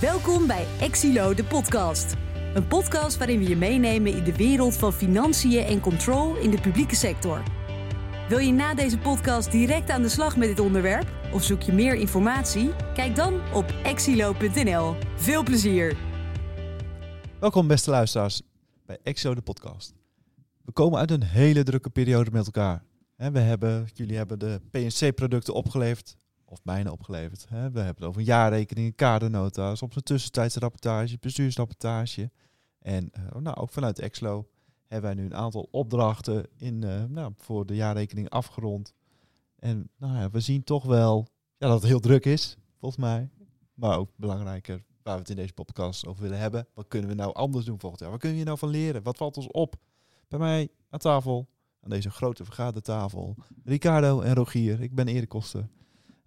Welkom bij Exilo, de podcast. Een podcast waarin we je meenemen in de wereld van financiën en control in de publieke sector. Wil je na deze podcast direct aan de slag met dit onderwerp? Of zoek je meer informatie? Kijk dan op exilo.nl. Veel plezier! Welkom beste luisteraars bij Exo de podcast. We komen uit een hele drukke periode met elkaar. We hebben, jullie hebben de PNC-producten opgeleverd, of bijna opgeleverd. Hè. We hebben het over jaarrekening, kadernota, soms een tussentijdse rapportage, bestuursrapportage. En eh, nou, ook vanuit Exlo hebben wij nu een aantal opdrachten in, eh, nou, voor de jaarrekening afgerond. En nou ja, we zien toch wel ja, dat het heel druk is, volgens mij. Maar ook belangrijker, waar we het in deze podcast over willen hebben. Wat kunnen we nou anders doen volgend jaar? Wat kunnen we hier nou van leren? Wat valt ons op? Bij mij aan tafel, aan deze grote vergadertafel, Ricardo en Rogier. Ik ben Erik Koster.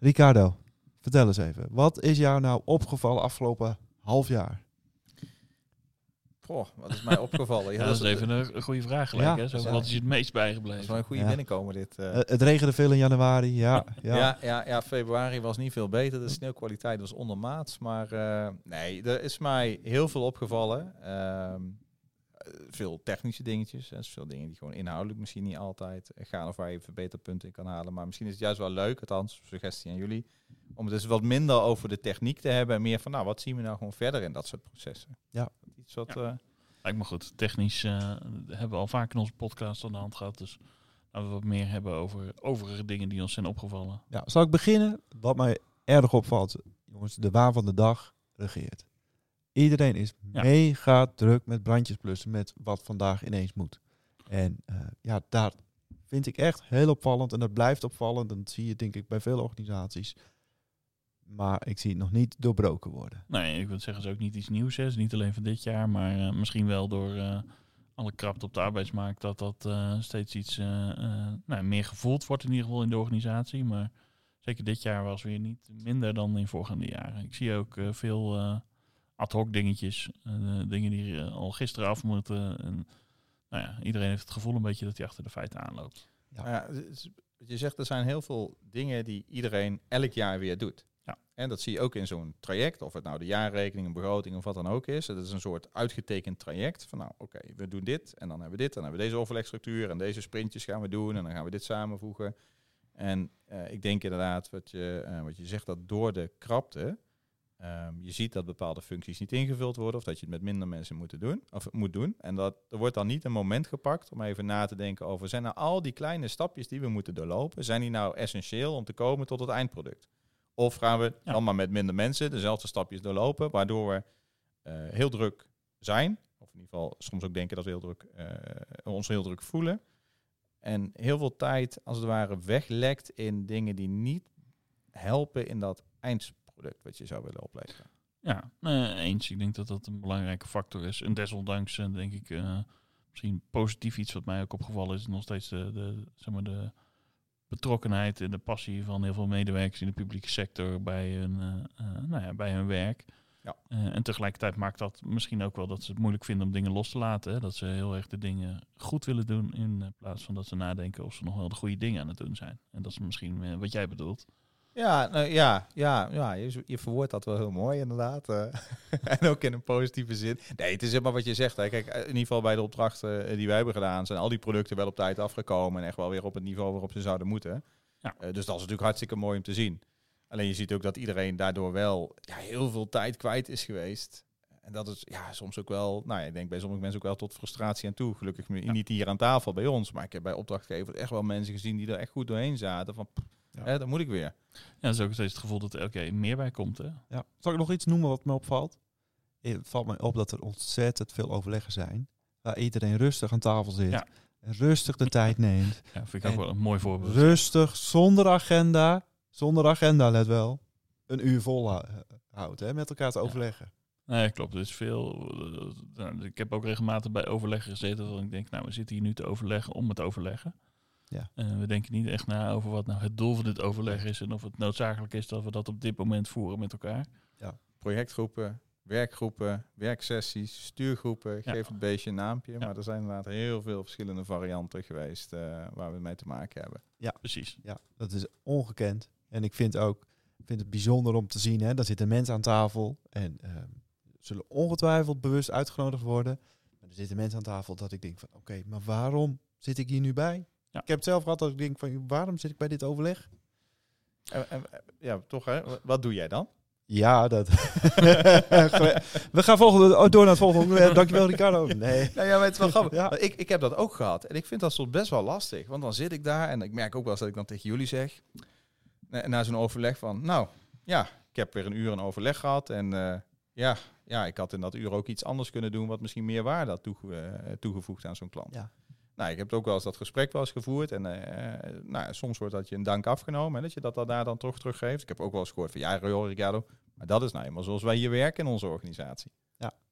Ricardo, vertel eens even. Wat is jou nou opgevallen afgelopen half jaar? Goh, wat is mij opgevallen? Ja, dat is even een, een goede vraag gelijk. Ja, hè? Zo, ja. Wat is je het meest Dat is bijgebleven? wel een goede Ja. binnenkomen dit. eh. Eh, het regende veel in januari, ja. ja. ja. Ja, ja, februari was niet veel beter. De sneeuwkwaliteit was ondermaats. Maar eh, nee, er is mij heel veel opgevallen. Ehm, eh, veel technische dingetjes. Hè. Dus veel dingen die gewoon inhoudelijk misschien niet altijd gaan. Of waar je verbeterpunten in kan halen. Maar misschien is het juist wel leuk, althans, suggestie aan jullie. Om het dus wat minder over de techniek te hebben. En meer van, nou, wat zien we nou gewoon verder in dat soort processen. Ja. Iets wat... Ja. eh, Lijkt me goed. Technisch eh, hebben we al vaak in onze podcast aan de hand gehad. Dus laten we wat meer hebben over overige dingen die ons zijn opgevallen. Ja, zal ik beginnen? Wat mij erg opvalt, jongens, de waan van de dag regeert. Iedereen is Ja. mega druk met brandjes blussen, met wat vandaag ineens moet. En eh, ja, daar vind ik echt heel opvallend en dat blijft opvallend. En dat zie je denk ik bij veel organisaties. Maar ik zie het nog niet doorbroken worden. Nee, ik wil zeggen, het is ook niet iets nieuws. Hè. Het is niet alleen van dit jaar, maar eh, misschien wel door eh, alle krapte op de arbeidsmarkt. Dat dat steeds iets nou, meer gevoeld wordt in ieder geval in de organisatie. Maar zeker dit jaar was weer niet minder dan in voorgaande jaren. Ik zie ook veel ad hoc dingetjes. eh, dingen die eh, al gisteren af moeten. En, nou ja, iedereen heeft het gevoel een beetje dat hij achter de feiten aanloopt. Ja. Ja. Ja, je zegt, er zijn heel veel dingen die iedereen elk jaar weer doet. Ja. En dat zie je ook in zo'n traject, of het nou de jaarrekening, een begroting of wat dan ook is. Het is een soort uitgetekend traject van nou, oké, we doen dit en dan hebben we dit, dan hebben we deze overlegstructuur en deze sprintjes gaan we doen en dan gaan we dit samenvoegen. En eh, ik denk inderdaad wat je, eh, wat je zegt, dat door de krapte, ehm, je ziet dat bepaalde functies niet ingevuld worden of dat je het met minder mensen moet doen, of moet doen. En dat er wordt dan niet een moment gepakt om even na te denken over, zijn nou al die kleine stapjes die we moeten doorlopen, zijn die nou essentieel om te komen tot het eindproduct? Of gaan we Ja. dan maar met minder mensen dezelfde stapjes doorlopen, waardoor we eh, heel druk zijn, of in ieder geval soms ook denken dat we heel druk, eh, ons heel druk voelen. En heel veel tijd, als het ware, weglekt in dingen die niet helpen in dat eindproduct wat je zou willen opleveren. Ja, eh, eens. Ik denk dat dat een belangrijke factor is. En desondanks eh, denk ik eh, misschien positief iets wat mij ook opgevallen is. Nog steeds de, de, zeg maar de betrokkenheid en de passie van heel veel medewerkers in de publieke sector bij hun, eh, nou ja, bij hun werk. Ja. En tegelijkertijd maakt dat misschien ook wel dat ze het moeilijk vinden om dingen los te laten. Hè? Dat ze heel erg de dingen goed willen doen in plaats van dat ze nadenken of ze nog wel de goede dingen aan het doen zijn. En dat is misschien wat jij bedoelt. Ja, nou, ja, ja, ja je, je verwoordt dat wel heel mooi inderdaad. eh. en ook in een positieve zin. Nee, het is helemaal wat je zegt. Hè. Kijk, in ieder geval bij de opdrachten eh, die wij hebben gedaan, zijn al die producten wel op tijd afgekomen en echt wel weer op het niveau waarop ze zouden moeten. Ja. Eh, dus dat is natuurlijk hartstikke mooi om te zien. Alleen je ziet ook dat iedereen daardoor wel ja, heel veel tijd kwijt is geweest. En dat is ja, soms ook wel, nou ja, ik denk bij sommige mensen ook wel tot frustratie aan toe. Gelukkig niet hier aan tafel bij ons, maar ik heb bij opdrachtgevers echt wel mensen gezien die er echt goed doorheen zaten. Van, pff. Hè, dan moet ik weer. Ja, dat is ook steeds het gevoel dat er elke keer meer bij komt. Hè? Ja. Zal ik nog iets noemen wat me opvalt? Het valt mij op dat er ontzettend veel overleggen zijn. Waar iedereen rustig aan tafel zit. Ja. En rustig de tijd neemt. Ja, vind ik ook wel een mooi voorbeeld. Rustig, zonder agenda. Zonder agenda, let wel. Een uur vol hou- houdt, hè, met elkaar te Ja. overleggen. Nee, klopt. Er is veel. eh, nou, ik heb ook regelmatig bij overleggen gezeten. Dat ik denk, nou, we zitten hier nu te overleggen om het overleggen. Ja. En we denken niet echt na over wat nou het doel van dit overleg is. En of het noodzakelijk is dat we dat op dit moment voeren met elkaar. projectgroepen, werkgroepen, werksessies, stuurgroepen. Ja. Geef het beestje een naampje. Ja. Maar er zijn inderdaad heel veel verschillende varianten geweest eh, waar we mee te maken hebben. Precies. Ja, dat is ongekend. En ik vind ook, vind het bijzonder om te zien. Hè? Daar zitten mensen aan tafel en ehm, zullen ongetwijfeld bewust uitgenodigd worden. Maar er zitten mensen aan tafel dat ik denk van, oké, maar waarom zit ik hier nu bij? Ja. Ik heb het zelf gehad dat ik denk van, waarom zit ik bij dit overleg? En- en- ja, toch hè? Wat doe jij dan? Ja, dat. We gaan volgende, oh, door naar het volgende. Dankjewel, Ricardo. Nee. Nou ja, maar het is wel grappig. Ja. Ik, ik heb dat ook gehad. En ik vind dat soms best wel lastig. Want dan zit ik daar en ik merk ook wel eens dat ik dan tegen jullie zeg... Na, na zo'n overleg van... Nou, ja, ik heb weer een uur een overleg gehad. En eh, ja, ja, ik had in dat uur ook iets anders kunnen doen... wat misschien meer waarde had toege- eh, toegevoegd aan zo'n klant. Ja. Nou, ik heb ook wel eens dat gesprek wel eens gevoerd. En eh, nou, ja, soms wordt dat je een dank afgenomen. Hè, dat je dat dan daar dan toch teruggeeft. Ik heb ook wel eens gehoord van... Ja, joh, Ricardo, maar dat is nou eenmaal zoals wij hier werken in onze organisatie.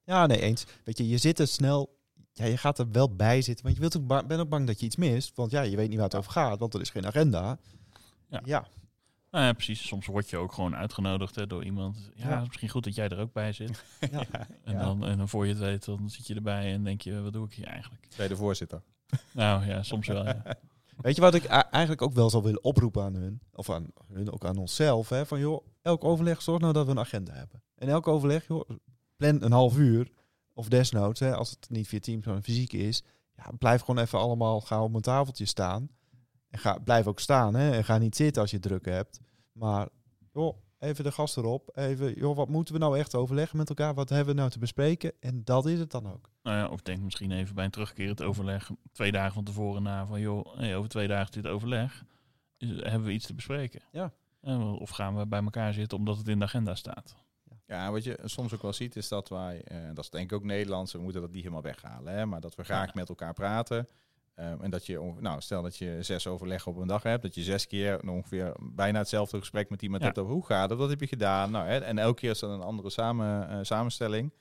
Ja, nee, eens. Weet je, je zit er snel. Ja, je gaat er wel bij zitten. Want je wilt ook ba- bent ook bang dat je iets mist. Want ja, je weet niet waar het over gaat. Want er is geen agenda. Ja. ja. Nou ja, precies. Soms word je ook gewoon uitgenodigd hè, door iemand. Ja, Ja. het is misschien goed dat jij er ook bij zit. Ja. En, Ja. dan, en dan voor je het weet, dan zit je erbij en denk je, wat doe ik hier eigenlijk? Bij de voorzitter. Nou ja, soms wel. Ja. Weet je wat ik eigenlijk ook wel zou willen oproepen aan hun? Of aan hun, ook aan onszelf. Hè? Van joh, elk overleg zorg nou dat we een agenda hebben. En elk overleg, joh, plan een half uur. Of desnoods, hè, als het niet via Teams maar fysiek is. Ja, blijf gewoon even allemaal, ga op een tafeltje staan. En ga, blijf ook staan. Hè? En ga niet zitten als je druk hebt. Maar joh, even de gast erop. Even, joh, wat moeten we nou echt overleggen met elkaar? Wat hebben we nou te bespreken? En dat is het dan ook. Nou ja, of denk misschien even bij een terugkerend overleg, twee dagen van tevoren na, van joh, hey, over twee dagen dit overleg. Is- Hebben we iets te bespreken? Ja. Of gaan we bij elkaar zitten omdat het in de agenda staat? Ja, wat je soms ook wel ziet is dat wij, eh, dat is denk ik ook Nederlands, we moeten dat niet helemaal weghalen, hè, maar dat we graag Ja. met elkaar praten. Eh, en dat je, nou, stel dat je zes overleggen op een dag hebt, dat je zes keer ongeveer bijna hetzelfde gesprek met iemand Ja. hebt over hoe gaat het, wat heb je gedaan. Nou, hè, en elke keer is dat een andere samen, eh, samenstelling.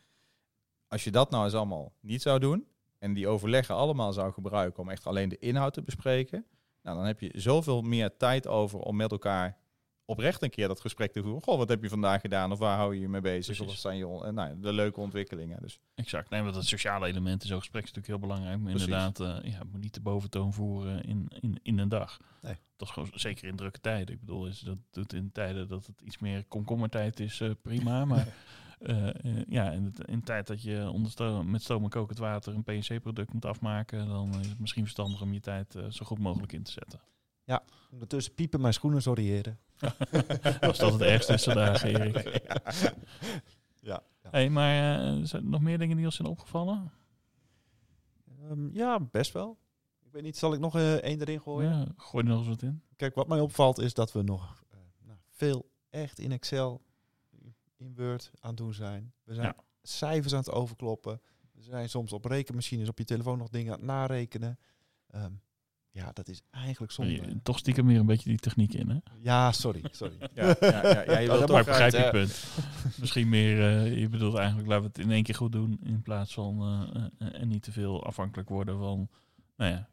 Als je dat nou eens allemaal niet zou doen en die overleggen allemaal zou gebruiken om echt alleen de inhoud te bespreken, nou, dan heb je zoveel meer tijd over om met elkaar oprecht een keer dat gesprek te voeren. Goh, wat heb je vandaag gedaan? Of waar hou je je mee bezig? Precies. Of wat zijn je eh, nou, de leuke ontwikkelingen? Dus Exact. Nee, want het sociale element in zo'n gesprek is natuurlijk heel belangrijk. Maar Precies. inderdaad, eh ja, het moet niet de boventoon voeren in, in, in een dag. Nee. Dat is gewoon zeker in drukke tijden. Ik bedoel, is dat doet in tijden dat het iets meer komkommertijd is, eh, prima. Maar ja, in, het, in tijd dat je onder stoom, met stoom en kokend water een PNC-product moet afmaken, dan is het misschien verstandig om je tijd zo goed mogelijk in te zetten. Ondertussen piepen mijn schoenen, sorry heren. Als dat het ergste is vandaag, Erik. Ja. ja. Hey, maar eh, zijn er nog meer dingen die ons zijn opgevallen? Ehm, ja, best wel. Ik weet niet, zal ik nog eh, één erin gooien? Ja, gooi er nog eens wat in. Kijk, wat mij opvalt is dat we nog eh, nou, veel echt in Excel, in Word aan het doen zijn. We zijn Ja. cijfers aan het overkloppen. We zijn soms op rekenmachines op je telefoon nog dingen aan het narekenen. Ehm, ja, dat is eigenlijk zonde. Je- Toch stiekem weer een beetje die techniek in, hè? Ja, sorry, sorry. ja, ja, ja, ja, je wilt dat toch Maar begrijp je punt. Misschien meer, eh, je bedoelt eigenlijk, laten we het in één keer goed doen in plaats van eh, eh, en niet te veel afhankelijk worden van nou ja,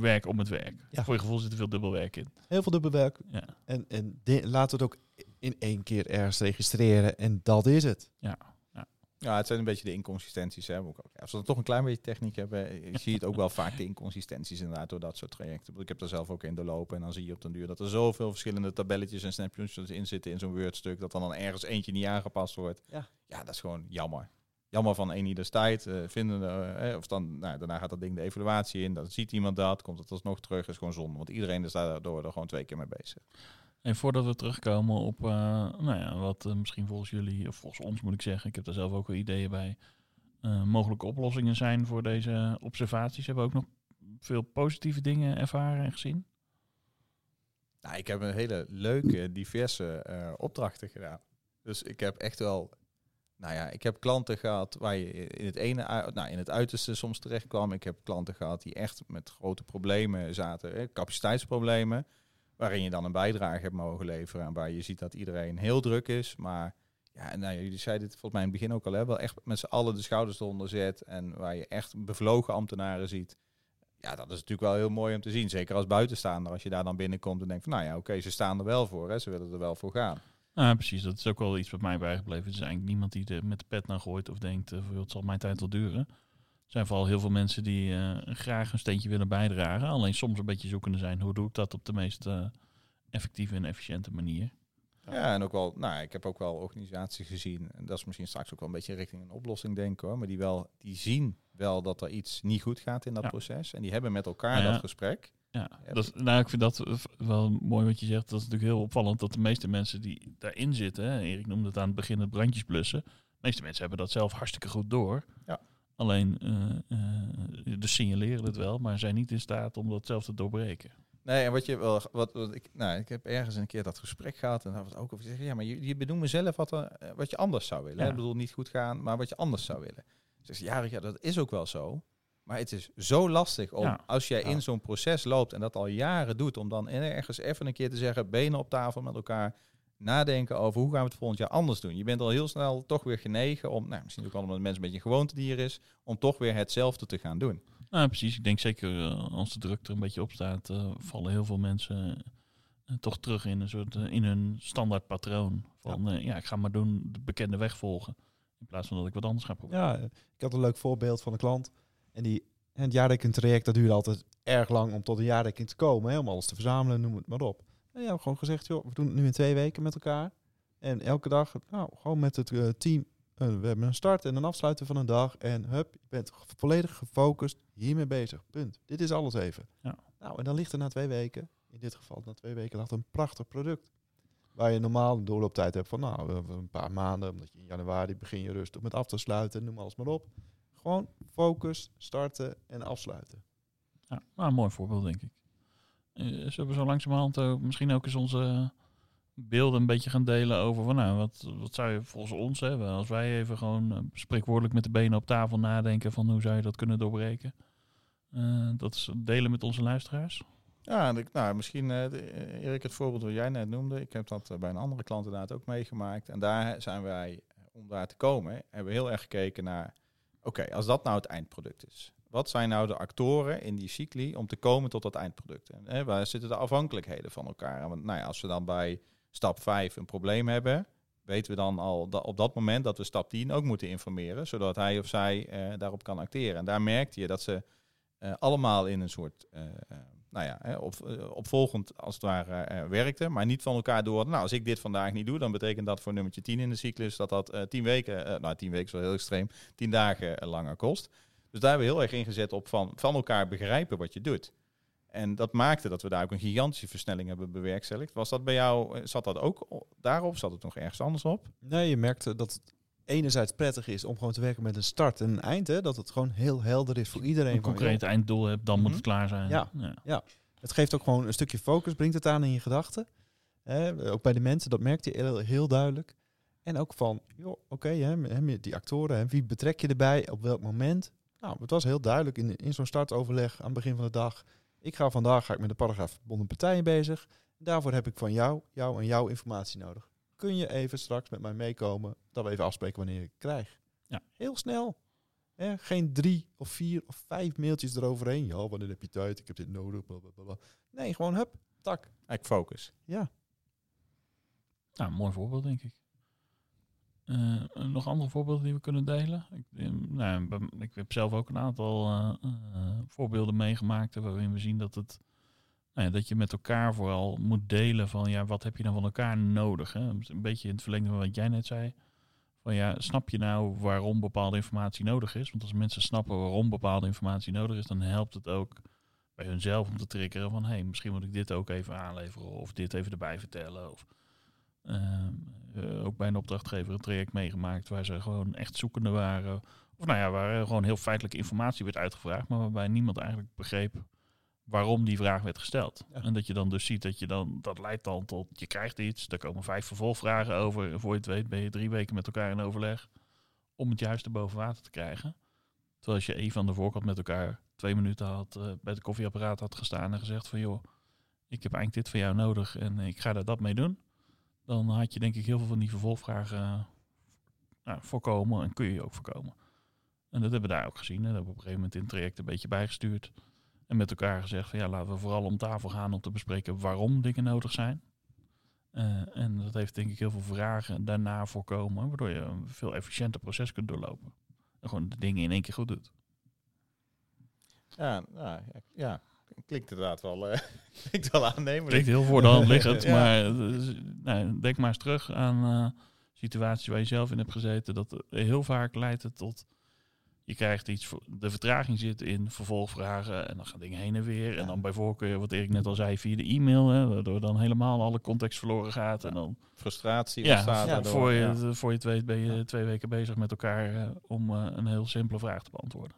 werk om het werk. Ja. Voor je gevoel zit er veel dubbel werk in. Heel veel dubbelwerk. Ja. En, en laten we het ook in één keer ergens registreren. En dat is het. Ja, het zijn een beetje de inconsistenties. Hè. Als we dan toch een klein beetje techniek hebben, eh, zie je het ook wel vaak de inconsistenties inderdaad door dat soort trajecten. Ik heb er zelf ook in doorlopen en dan zie je op den duur dat er zoveel verschillende tabelletjes en snapshots in zitten in zo'n Word-stuk, dat dan, dan ergens eentje niet aangepast wordt. Ja. ja dat is gewoon jammer. Jammer van een ieders tijd. eh, vinden, eh, of dan, nou, daarna gaat dat ding de evaluatie in, dan ziet iemand dat, komt het alsnog terug, is gewoon zonde. Want iedereen is daardoor er gewoon twee keer mee bezig. En voordat we terugkomen op eh, nou ja, wat eh, misschien volgens jullie, of volgens ons moet ik zeggen, ik heb daar zelf ook wel ideeën bij, eh, mogelijke oplossingen zijn voor deze observaties. Hebben we ook nog veel positieve dingen ervaren en gezien? Nou, ik heb een hele leuke, diverse opdrachten gedaan. Dus ik heb echt wel, nou ja, ik heb klanten gehad waar je in het ene, nou, in het uiterste soms terecht kwam. Ik heb klanten gehad die echt met grote problemen zaten, capaciteitsproblemen, waarin je dan een bijdrage hebt mogen leveren en waar je ziet dat iedereen heel druk is, maar ja, nou, ja, jullie zeiden het volgens mij in het begin ook al, hè, wel echt met z'n allen de schouders eronder zet en waar je echt bevlogen ambtenaren ziet. Ja, dat is natuurlijk wel heel mooi om te zien. Zeker als buitenstaander. Als je daar dan binnenkomt en denkt van... Nou ja, oké, ze staan er wel voor. Hè. Ze willen er wel voor gaan. Nou, precies. Dat is ook wel iets wat mij bijgebleven. Het is eigenlijk niemand die er met de pet naar gooit of denkt, joh, het zal mijn tijd wel duren. Er zijn vooral heel veel mensen die eh, graag een steentje willen bijdragen. Alleen soms een beetje zoekende zijn, hoe doe ik dat op de meest eh, effectieve en efficiënte manier. Ja, en ook wel, nou, ik heb ook wel organisaties gezien, en dat is misschien straks ook wel een beetje richting een oplossing denken hoor, maar die wel, die zien wel dat er iets niet goed gaat in dat Ja. proces. En die hebben met elkaar Ja. dat gesprek. Ja, Ja. dat is, nou, ik vind dat wel mooi wat je zegt. Dat is natuurlijk heel opvallend dat de meeste mensen die daarin zitten, hè, Erik noemde het aan het begin het brandjes blussen. De meeste mensen hebben dat zelf hartstikke goed door. Ja. Alleen, eh, eh, dus signaleren het wel, maar zijn niet in staat om dat zelf te doorbreken. Nee, en wat je wel, wat, wat ik, nou, ik heb ergens een keer dat gesprek gehad en daar het ook over zeggen. Ja, maar je, je benoemt zelf wat, er, eh, wat je anders zou willen. Ja. Ik bedoel, niet goed gaan, maar wat je anders zou willen. Dus ja, ja, dat is ook wel zo. Maar het is zo lastig om, Ja. als jij Ja. in zo'n proces loopt en dat al jaren doet, om dan ergens even een keer te zeggen, benen op tafel met elkaar, nadenken over hoe gaan we het volgend jaar anders doen. Je bent al heel snel toch weer genegen om, nou, misschien ook wel omdat de mens een beetje een gewoontedier is, om toch weer hetzelfde te gaan doen. Nou, precies. Ik denk zeker eh, als de druk er een beetje op staat, eh, vallen heel veel mensen eh, toch terug in een soort in hun standaard patroon. Van ja. ja, ik ga maar doen, de bekende weg volgen. In plaats van dat ik wat anders ga proberen. Ja, ik had een leuk voorbeeld van een klant. En die, en het jaarrekeningtraject, dat duurde altijd erg lang om tot een jaarrekening te komen. Hè, om alles te verzamelen, noem het maar op. En ja, gewoon gezegd, joh, we doen het nu in twee weken met elkaar. En elke dag, nou, gewoon met het eh, team. eh, we hebben een start en een afsluiten van een dag. En hup, je bent volledig gefocust hiermee bezig. Punt. Dit is alles even. Ja. Nou, en dan ligt er na twee weken, in dit geval na twee weken, lag een prachtig product. Waar je normaal een doorlooptijd hebt van nou, we hebben een paar maanden. Omdat je in januari begin je rustig met af te sluiten. Noem alles maar op. Gewoon focus, starten en afsluiten. Ja, nou, een mooi voorbeeld, denk ik. Eh, zullen we zo langzamerhand ook misschien ook eens onze beelden een beetje gaan delen over van, nou, wat, wat zou je volgens ons hebben als wij even gewoon eh, spreekwoordelijk met de benen op tafel nadenken van hoe zou je dat kunnen doorbreken? Eh, dat is delen met onze luisteraars. Ja, nou, misschien, eh, eh, Erik, het voorbeeld wat jij net noemde. Ik heb dat eh, bij een andere klant inderdaad ook meegemaakt. En daar zijn wij, eh, om daar te komen, hebben we heel erg gekeken naar... Oké, als dat nou het eindproduct is. Wat zijn nou de actoren in die cycli om te komen tot dat eindproduct? Hè, waar zitten de afhankelijkheden van elkaar? Want nou ja, als we dan bij stap 5 een probleem hebben... weten we dan al op dat moment dat we stap 10 ook moeten informeren... zodat hij of zij eh, daarop kan acteren. En daar merkte je dat ze eh, allemaal in een soort... eh, nou ja, op, opvolgend als het ware eh, werkte, maar niet van elkaar door. Nou, als ik dit vandaag niet doe, dan betekent dat voor nummertje 10 in de cyclus dat dat eh 10 weken, nou 10 weken is wel heel extreem, 10 dagen langer kost. Dus daar hebben we heel erg ingezet op van, van elkaar begrijpen wat je doet. En dat maakte dat we daar ook een gigantische versnelling hebben bewerkstelligd. Was dat bij jou, eh, zat dat ook daarop? Zat het nog ergens anders op? Nee, je merkt eh, dat het enerzijds prettig is om gewoon te werken met een start en een eind. Hè, dat het gewoon heel helder is voor iedereen. Een van, concreet einddoel hebt, dan moet Mhm. het klaar zijn. Ja. Het geeft ook gewoon een stukje focus, brengt het aan in je gedachten. Hè, ook bij de mensen, dat merkt je heel, heel duidelijk. En ook van, joh, oké, hè, hè, die actoren, hè, wie betrek je erbij, op welk moment? Nou, het was heel duidelijk in, in zo'n startoverleg aan het begin van de dag. Ik ga vandaag ga ik met de paragraaf verbonden partijen bezig. Daarvoor heb ik van jou, jou en jouw informatie nodig. Kun je even straks met mij meekomen, dat we even afspreken wanneer ik het krijg? Ja. Heel snel. Hè, geen drie of vier of vijf mailtjes eroverheen. Ja, wanneer heb je tijd? Ik heb dit nodig. Blablabla. Nee, gewoon hup, tak. Eigenlijk focus. Ja. Nou, mooi voorbeeld, denk ik. Eh, nog andere voorbeelden die we kunnen delen? Ik, eh, nou, ik heb zelf ook een aantal eh, eh, voorbeelden meegemaakt waarin we zien dat, het, nou ja, dat je met elkaar vooral moet delen van ja, wat heb je dan van elkaar nodig? Hè? Een beetje in het verlengde van wat jij net zei. Van ja, snap je nou waarom bepaalde informatie nodig is? Want als mensen snappen waarom bepaalde informatie nodig is, dan helpt het ook bij hunzelf om te triggeren van hé, hey, misschien moet ik dit ook even aanleveren of dit even erbij vertellen. Of, eh, ook bij een opdrachtgever een traject meegemaakt waar ze gewoon echt zoekende waren. Of nou ja, waar gewoon heel feitelijke informatie werd uitgevraagd, maar waarbij niemand eigenlijk begreep waarom die vraag werd gesteld. Ja. En dat je dan dus ziet dat je dan, dat leidt dan tot, je krijgt iets, er komen vijf vervolgvragen over. En voor je het weet ben je drie weken met elkaar in overleg om het juiste boven water te krijgen. Terwijl als je even aan de voorkant met elkaar twee minuten had, eh, bij het koffieapparaat had gestaan en gezegd van joh, ik heb eigenlijk dit van jou nodig en ik ga daar dat mee doen dan had je denk ik heel veel van die vervolgvragen eh, nou, voorkomen en kun je ook voorkomen. En dat hebben we daar ook gezien. Hè. Dat hebben we op een gegeven moment in het traject een beetje bijgestuurd. En met elkaar gezegd van ja, laten we vooral om tafel gaan om te bespreken waarom dingen nodig zijn. Eh, en dat heeft denk ik heel veel vragen daarna voorkomen, waardoor je een veel efficiënter proces kunt doorlopen. En gewoon de dingen in één keer goed doet. Ja, nou, ja, ja. Klinkt inderdaad wel, uh, klinkt wel aannemelijk. Klinkt heel voor de hand liggend, Ja. maar uh, nou, denk maar eens terug aan uh, situaties waar je zelf in hebt gezeten. Dat heel vaak leidt het tot je krijgt iets, de vertraging zit in vervolgvragen en dan gaan dingen heen en weer. Ja. En dan bij voorkeur, wat Erik net al zei, via de e-mail, hè, waardoor dan helemaal alle context verloren gaat. En dan frustratie ja, ontstaat. Ja, voor, je, voor je het weet ben je twee weken bezig met elkaar uh, om een heel simpele vraag te beantwoorden.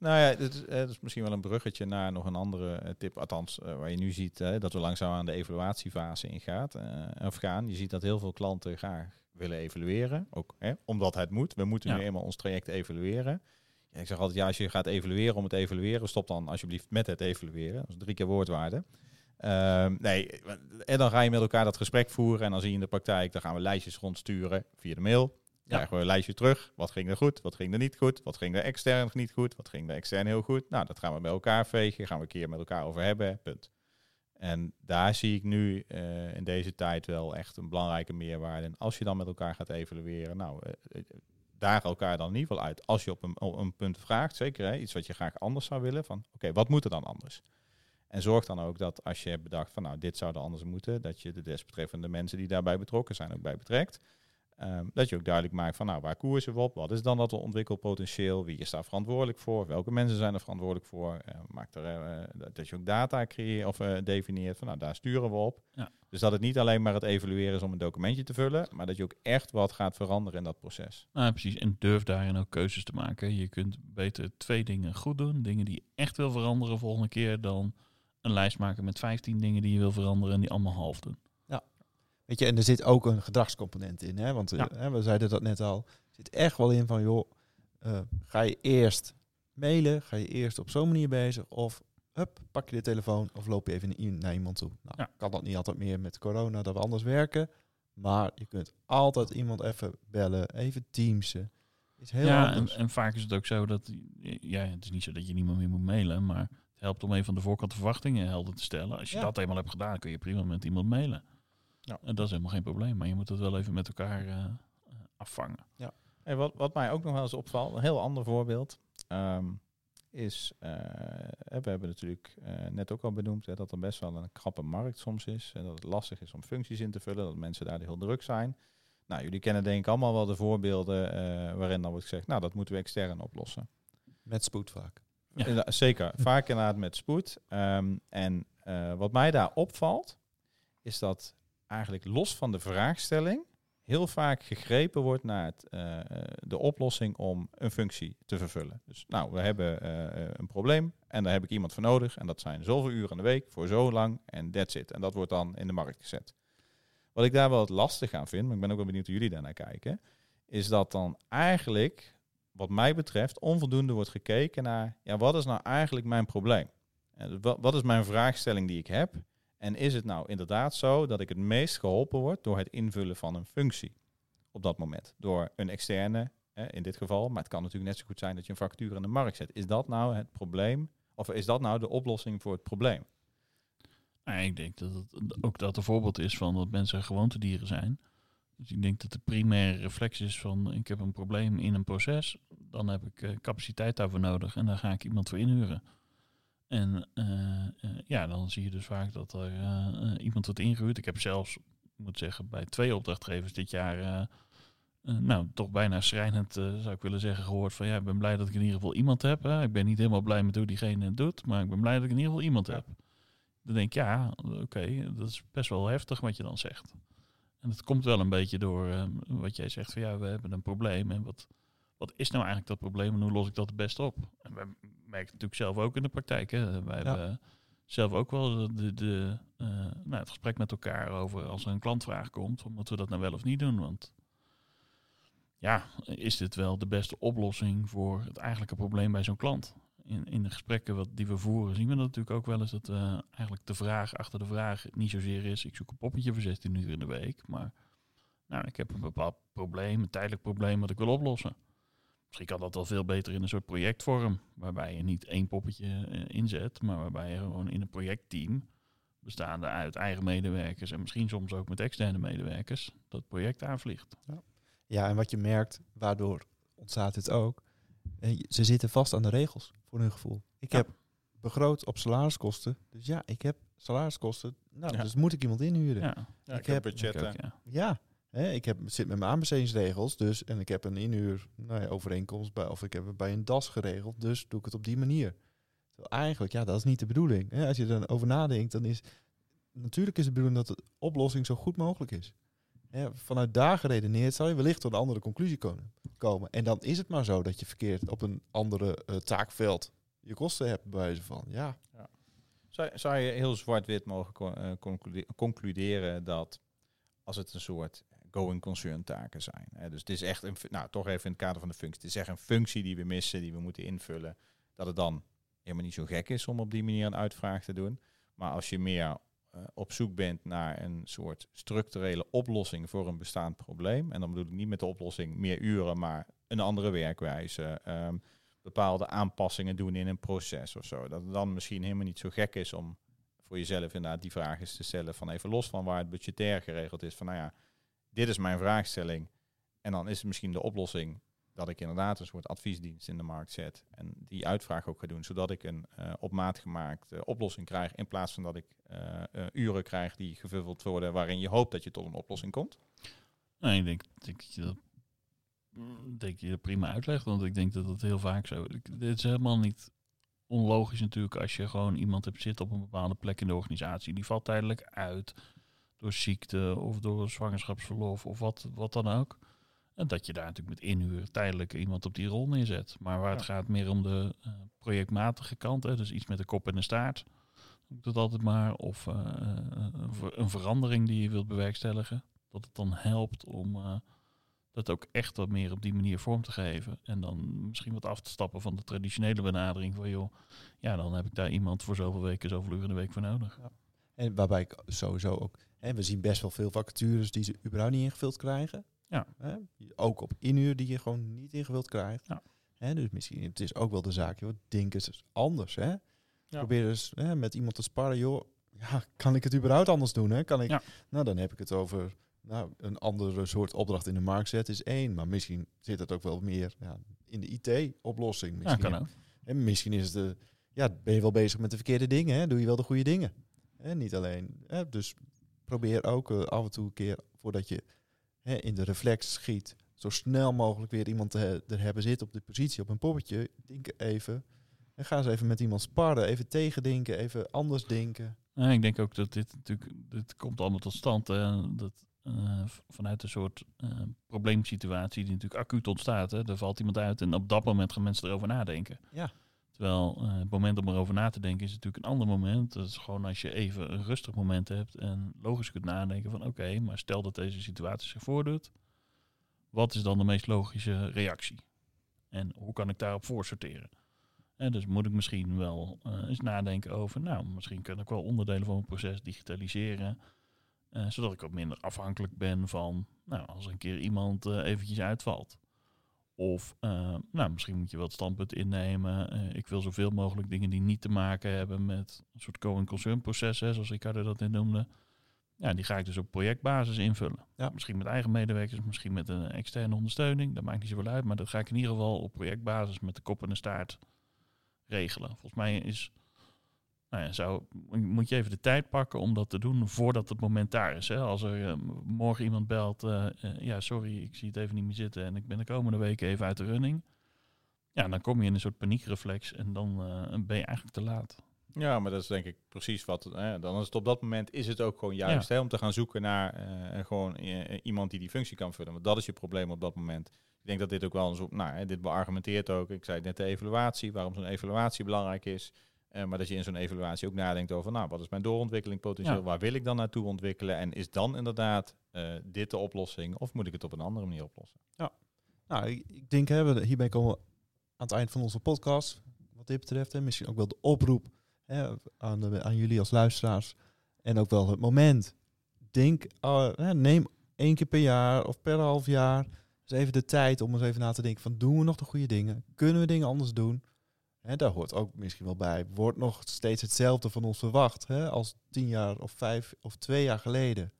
Nou ja, is, het is, misschien wel een bruggetje naar nog een andere uh, tip. Althans, waar je nu ziet dat we langzaam aan de evaluatiefase ingaat of gaan. Je ziet dat heel veel klanten graag willen evalueren. Ook hè, omdat het moet. We moeten nu eenmaal ons traject evalueren. Ja, ik zeg altijd, ja, als je gaat evalueren om het evalueren, stop dan alsjeblieft met het evalueren. Dat is drie keer woordwaarde. Uh, nee, en dan ga je met elkaar dat gesprek voeren en dan zie je in de praktijk, dan gaan we lijstjes rondsturen via de mail. Krijgen we een lijstje terug. Wat ging er goed? Wat ging er niet goed? Wat ging er extern niet goed? Wat ging er extern heel goed? Nou, dat gaan we bij elkaar vegen. Gaan we een keer met elkaar over hebben. Punt. En daar zie ik nu uh, in deze tijd wel echt een belangrijke meerwaarde. En als je dan met elkaar gaat evalueren, nou, uh, daag elkaar dan in ieder geval uit. Als je op een, punt vraagt, zeker hè, iets wat je graag anders zou willen, van oké, wat moet er dan anders? En zorg dan ook dat als je hebt bedacht van nou, dit zou er anders moeten, dat je de desbetreffende mensen die daarbij betrokken zijn ook bij betrekt. Um, dat je ook duidelijk maakt van nou, waar koersen we op? Wat is dan dat ontwikkelpotentieel? Wie is daar verantwoordelijk voor? Welke mensen zijn er verantwoordelijk voor? Uh, maak er, uh, dat je ook data creëert of uh, definieert van nou, daar sturen we op. Ja. Dus dat het niet alleen maar het evalueren is om een documentje te vullen, maar dat je ook echt wat gaat veranderen in dat proces. Nou, precies. En durf daarin ook keuzes te maken. Je kunt beter twee dingen goed doen. Dingen die je echt wil veranderen volgende keer dan een lijst maken met 15 dingen die je wil veranderen en die allemaal half doen. Weet je, en er zit ook een gedragscomponent in. Hè? Want Ja. uh, we zeiden dat net al. Er zit echt wel in van, joh, uh, ga je eerst mailen? Ga je eerst op zo'n manier bezig? Of, hup, pak je de telefoon of loop je even naar iemand toe? Nou, Ja. kan dat niet altijd meer met corona, dat we anders werken. Maar je kunt altijd iemand even bellen, even teamsen. Is heel ja, en, vaak is het ook zo dat, ja, het is niet zo dat je niemand meer moet mailen, maar het helpt om even van de voorkant de verwachtingen helder te stellen. Als je Ja. dat eenmaal hebt gedaan, kun je prima met iemand mailen. Ja. En dat is helemaal geen probleem, maar je moet het wel even met elkaar eh, eh, afvangen. En wat, wat mij ook nog wel eens opvalt, een heel ander voorbeeld, ehm, is, eh, we hebben natuurlijk eh, net ook al benoemd hè, dat er best wel een krappe markt soms is. En dat het lastig is om functies in te vullen, dat mensen daar heel druk zijn. Nou, jullie kennen denk ik allemaal wel de voorbeelden eh, waarin dan wordt gezegd, nou dat moeten we extern oplossen. Met spoed vaak. Ja. Zeker, vaak inderdaad met spoed. Ehm, en eh, wat mij daar opvalt, is dat eigenlijk los van de vraagstelling heel vaak gegrepen wordt naar het, eh, de oplossing om een functie te vervullen. Dus nou, we hebben eh, een probleem en daar heb ik iemand voor nodig. En dat zijn zoveel uren in de week voor zo lang en that's it. En dat wordt dan in de markt gezet. Wat ik daar wel het lastig aan vind, maar ik ben ook wel benieuwd hoe jullie daarnaar kijken, is dat dan eigenlijk, wat mij betreft, onvoldoende wordt gekeken naar, ja, wat is nou eigenlijk mijn probleem? Wat is mijn vraagstelling die ik heb? En is het nou inderdaad zo dat ik het meest geholpen word door het invullen van een functie op dat moment? Door een externe, in dit geval, maar het kan natuurlijk net zo goed zijn dat je een factuur in de markt zet. Is dat nou het probleem? Of is dat nou de oplossing voor het probleem? Ik denk dat het ook dat een voorbeeld is van dat mensen gewoontedieren zijn. Dus ik denk dat de primaire reflex is van ik heb een probleem in een proces, dan heb ik eh, capaciteit daarvoor nodig en daar ga ik iemand voor inhuren. En eh, eh, ja, dan zie je dus vaak dat er eh, iemand wordt ingehuurd. Ik heb zelfs, ik moet zeggen, bij twee opdrachtgevers dit jaar, nou toch bijna schrijnend zou ik willen zeggen, gehoord van ja, ik ben blij dat ik in ieder geval iemand heb. Hè. Ik ben niet helemaal blij met hoe diegene het doet, maar ik ben blij dat ik in ieder geval iemand heb. Dan denk ik, ja, oké, dat is best wel heftig wat je dan zegt. En dat komt wel een beetje door wat jij zegt van ja, we hebben een probleem. En wat, wat is nou eigenlijk dat probleem en hoe los ik dat het beste op? En we merken natuurlijk zelf ook in de praktijk. Hè. Wij hebben zelf ook wel de, de, eh, nou, het gesprek met elkaar over als er een klantvraag komt, moeten we dat nou wel of niet doen? Want ja, is dit wel de beste oplossing voor het eigenlijke probleem bij zo'n klant? In, in de gesprekken wat, die we voeren zien we dat natuurlijk ook wel eens dat eh, eigenlijk de vraag achter de vraag niet zozeer is, ik zoek een poppetje voor 16 uur in de week, maar nou, ik heb een bepaald probleem, een tijdelijk probleem wat ik wil oplossen. Misschien kan dat wel veel beter in een soort projectvorm, waarbij je niet één poppetje eh, inzet, maar waarbij je gewoon in een projectteam, bestaande uit eigen medewerkers en misschien soms ook met externe medewerkers, dat project aanvliegt. Ja, en wat je merkt, waardoor ontstaat dit ook. eh, Ze zitten vast aan de regels, voor hun gevoel. Ik Ja. heb begroot op salariskosten. Dus ja, ik heb salariskosten. Nou, Ja. dus moet ik iemand inhuren. Ja, Ja, Ja, Ik ik, heb budgetten. ik ook, ja. Hè, ik heb, zit met mijn aanbestedingsregels. Dus, en ik heb een inhuur nou ja, overeenkomst bij, of ik heb het bij een DAS geregeld. Dus doe ik het op die manier. Eigenlijk, ja, dat is niet de bedoeling. Hè? Als je er over nadenkt, dan is natuurlijk is de bedoeling dat de oplossing zo goed mogelijk is. Hè, vanuit daar geredeneerd zal je wellicht tot een andere conclusie komen. komen. En dan is het maar zo dat je verkeerd op een andere eh, taakveld je kosten hebt, bij wijze van. Ja, Zou, zou je heel zwart-wit mogen eh, conclude- concluderen dat als het een soort going concern taken zijn. Dus het is echt een, nou toch even in het kader van de functie. Het is echt een functie die we missen, die we moeten invullen. Dat het dan helemaal niet zo gek is om op die manier een uitvraag te doen. Maar als je meer eh, op zoek bent naar een soort structurele oplossing voor een bestaand probleem. En dan bedoel ik niet met de oplossing meer uren, maar een andere werkwijze. ehm, bepaalde aanpassingen doen in een proces of zo. Dat het dan misschien helemaal niet zo gek is om voor jezelf inderdaad die vraag eens te stellen van even los van waar het budgetair geregeld is. Van nou ja, dit is mijn vraagstelling. En dan is het misschien de oplossing dat ik inderdaad een soort adviesdienst in de markt zet. En die uitvraag ook ga doen, zodat ik een eh, op maat gemaakte oplossing krijg. In plaats van dat ik eh, eh, uren krijg die gevuld worden waarin je hoopt dat je tot een oplossing komt. Nee, ik denk, dat je dat mm, denk je dat prima uitlegt, want ik denk dat het heel vaak zo. Ik, dit is helemaal niet onlogisch natuurlijk als je gewoon iemand hebt zitten op een bepaalde plek in de organisatie. Die valt tijdelijk uit door ziekte of door zwangerschapsverlof of wat, wat dan ook. En dat je daar natuurlijk met inhuur tijdelijk iemand op die rol neerzet. Maar waar het gaat meer om de eh, projectmatige kant, hè, dus iets met de kop en de staart. Ik dat altijd maar. Of eh, eh, een ver- een verandering die je wilt bewerkstelligen dat het dan helpt om dat ook echt wat meer op die manier vorm te geven. En dan misschien wat af te stappen van de traditionele benadering van joh, ja, dan heb ik daar iemand voor zoveel weken, zoveel uur in de week voor nodig. En waarbij ik sowieso ook... Hè, we zien best wel veel vacatures die ze überhaupt niet ingevuld krijgen. Ja. Hè, ook op inhuur die je gewoon niet ingevuld krijgt. Ja. Hè, dus misschien, het is ook wel de zaak, joh, denk eens anders. Hè? Probeer eens hè, met iemand te sparren, joh. Ja, kan ik het überhaupt anders doen? Hè? Kan ik, Ja. Nou, dan heb ik het over nou, een andere soort opdracht in de markt zetten is één. Maar misschien zit het ook wel meer ja, in de IT-oplossing. Ja, kan ook. en misschien is het de, ja, ben je wel bezig met de verkeerde dingen, hè? doe je wel de goede dingen. Hè? Niet alleen. Hè? Dus probeer ook eh, af en toe een keer, voordat je hè, in de reflex schiet, zo snel mogelijk weer iemand te er hebben zitten op de positie, op een poppetje. Denk even. En ga eens even met iemand sparren, even tegendenken, even anders denken. Ik denk ook dat dit natuurlijk, dit komt allemaal tot stand. dat, eh, vanuit een soort eh, probleemsituatie die natuurlijk acuut ontstaat. Hè. Er valt iemand uit en op dat moment gaan mensen erover nadenken. Ja. Terwijl eh, het moment om erover na te denken is natuurlijk een ander moment. Dat is gewoon als je even een rustig moment hebt en logisch kunt nadenken van oké, maar stel dat deze situatie zich voordoet. Wat is dan de meest logische reactie? En hoe kan ik daarop voorsorteren? En dus moet ik misschien wel eh, eens nadenken over, nou, misschien kan ik wel onderdelen van mijn proces digitaliseren. eh, zodat ik wat minder afhankelijk ben van, nou, als een keer iemand eventjes uitvalt. Of, eh, nou, misschien moet je wel het standpunt innemen. eh, ik wil zoveel mogelijk dingen die niet te maken hebben met een soort going concern proces, hè, zoals Ricardo dat net noemde. Ja, die ga ik dus op projectbasis invullen. Ja. Misschien met eigen medewerkers, misschien met een externe ondersteuning. Dat maakt niet zoveel uit, maar dat ga ik in ieder geval op projectbasis met de kop en de staart regelen. Volgens mij is, nou ja, zou, moet je even de tijd pakken om dat te doen voordat het moment daar is. Hè? Als er eh, morgen iemand belt, eh, eh, ja sorry, ik zie het even niet meer zitten en ik ben de komende weken even uit de running. Ja, dan kom je in een soort paniekreflex en dan ben je eigenlijk te laat. Ja, maar dat is denk ik precies wat. Hè, dan is het op dat moment is het ook gewoon juist hè, om te gaan zoeken naar gewoon iemand die die functie kan vullen. Want dat is je probleem op dat moment. Ik denk dat dit ook wel een soort, nou, hè, dit beargumenteert ook. Ik zei net de evaluatie, waarom zo'n evaluatie belangrijk is. Eh, maar dat je in zo'n evaluatie ook nadenkt over, nou, wat is mijn doorontwikkeling potentieel? Ja. Waar wil ik dan naartoe ontwikkelen? En is dan inderdaad eh, dit de oplossing? Of moet ik het op een andere manier oplossen? Nou, ik, denk, hè, we, hierbij komen we aan het eind van onze podcast. Wat dit betreft, en misschien ook wel de oproep hè, aan, de, aan jullie als luisteraars. En ook wel het moment. Denk, eh, neem één keer per jaar of per half jaar eens even de tijd om eens even na te denken van doen we nog de goede dingen? Kunnen we dingen anders doen? Daar hoort ook misschien wel bij. Wordt nog steeds hetzelfde van ons verwacht hè, als tien jaar of vijf of twee jaar geleden?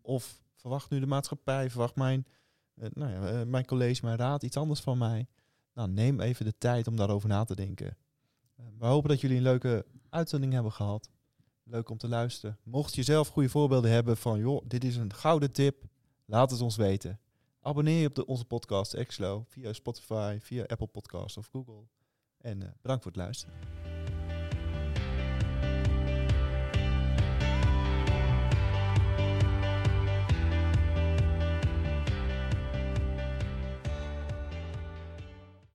Of verwacht nu de maatschappij, verwacht mijn eh, nou ja, eh, mijn college, mijn raad iets anders van mij. Nou, neem even de tijd om daarover na te denken. Eh, we hopen dat jullie een leuke uitzending hebben gehad. Leuk om te luisteren. Mocht je zelf goede voorbeelden hebben van, joh, dit is een gouden tip, laat het ons weten. Abonneer je op de, onze podcast Exlo via Spotify, via Apple Podcasts of Google. En eh, bedankt voor het luisteren.